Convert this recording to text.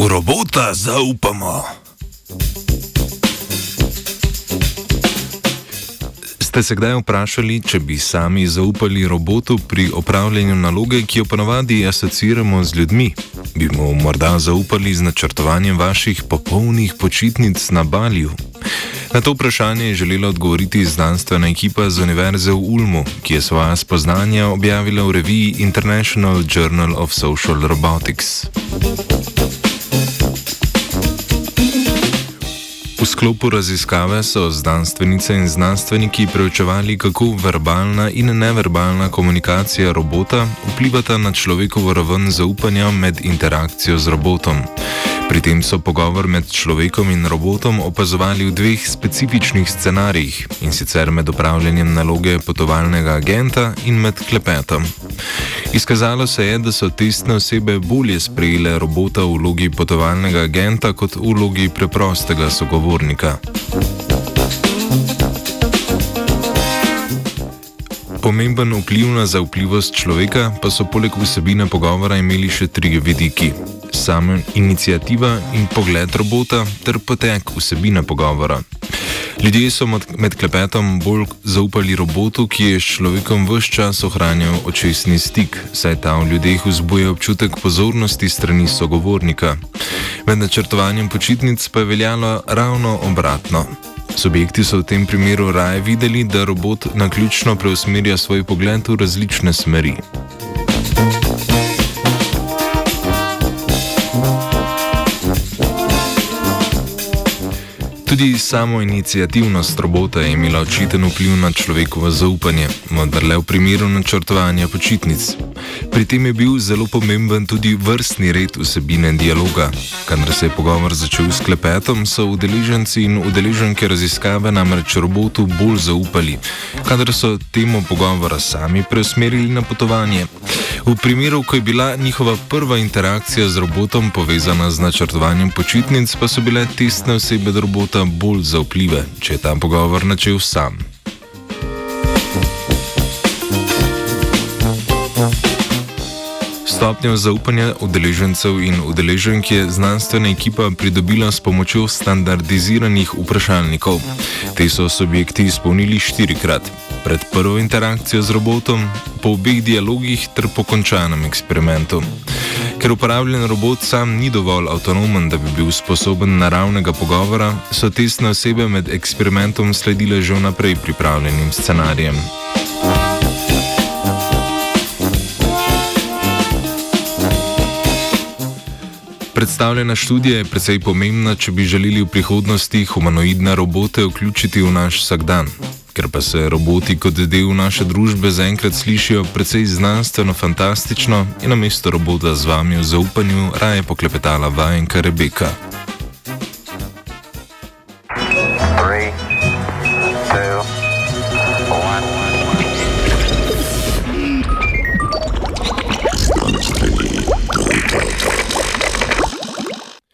V robota zaupamo. Ste se kdaj vprašali, če bi sami zaupali robotu pri opravljanju naloge, ki jo ponavadi asociiramo z ljudmi? Bi mu morda zaupali z načrtovanjem vaših popolnih počitnic na Balju? Na to vprašanje je želela odgovoriti znanstvena ekipa z Univerze v Ulmu, ki je svoja spoznanja objavila v reviji International Journal of Social Robotics. V sklopu raziskave so znanstvenice in znanstveniki preučevali, kako verbalna in neverbalna komunikacija robota vplivata na človekovo raven zaupanja med interakcijo z robotom. Pri tem so pogovor med človekom in robotom opazovali v dveh specifičnih scenarijih in sicer med upravljanjem naloge potovalnega agenta in med klepetom. Izkazalo se je, da so testne osebe bolje sprejele robota v vlogi potovalnega agenta kot v vlogi preprostega sogovornika. Pomemben vpliv na zaupljivost človeka pa so poleg vsebine pogovora imeli še tri vidiki sama inicijativa in pogled robota ter potek vsebine pogovora. Ljudje so med klepetom bolj zaupali robotu, ki je s človekom vse čas ohranjal očesni stik, saj ta v ljudeh vzbuja občutek pozornosti strani sogovornika. Med načrtovanjem počitnic pa je veljalo ravno obratno. Subjekti so v tem primeru raje videli, da robot na ključno preusmerja svoj pogled v različne smeri. Tudi samo inicijativnost robota je imela očiten vpliv na človekovo zaupanje, vendar le v primeru načrtovanja počitnic. Pri tem je bil zelo pomemben tudi vrstni red vsebine dialoga. Kadar se je pogovor začel s klepetom, so udeleženci in udeleženke raziskave namreč robotu bolj zaupali, kadar so temo pogovora sami preusmerili na potovanje. V primeru, ko je bila njihova prva interakcija z robotom povezana z načrtovanjem počitnic, pa so bile testne osebe robota bolj zaupljive, če je ta pogovor načel sam. Stopnjo zaupanja udeležencev in udeleženk je znanstvena ekipa pridobila s pomočjo standardiziranih vprašalnikov. Te so subjekti izpolnili štirikrat: pred prvo interakcijo z robotom, po obeh dialogih ter po končanem eksperimentu. Ker uporabljen robot sam ni dovolj avtonomen, da bi bil sposoben naravnega pogovora, so testne osebe med eksperimentom sledile že vnaprej pripravljenim scenarijem. Predstavljena študija je precej pomembna, če bi želeli v prihodnosti humanoidne robote vključiti v naš vsakdan. Ker pa se roboti kot del naše družbe zaenkrat slišijo precej znanstveno fantastično in na mesto robota z vami v zaupanju raje poklepetala vajenka Rebeka.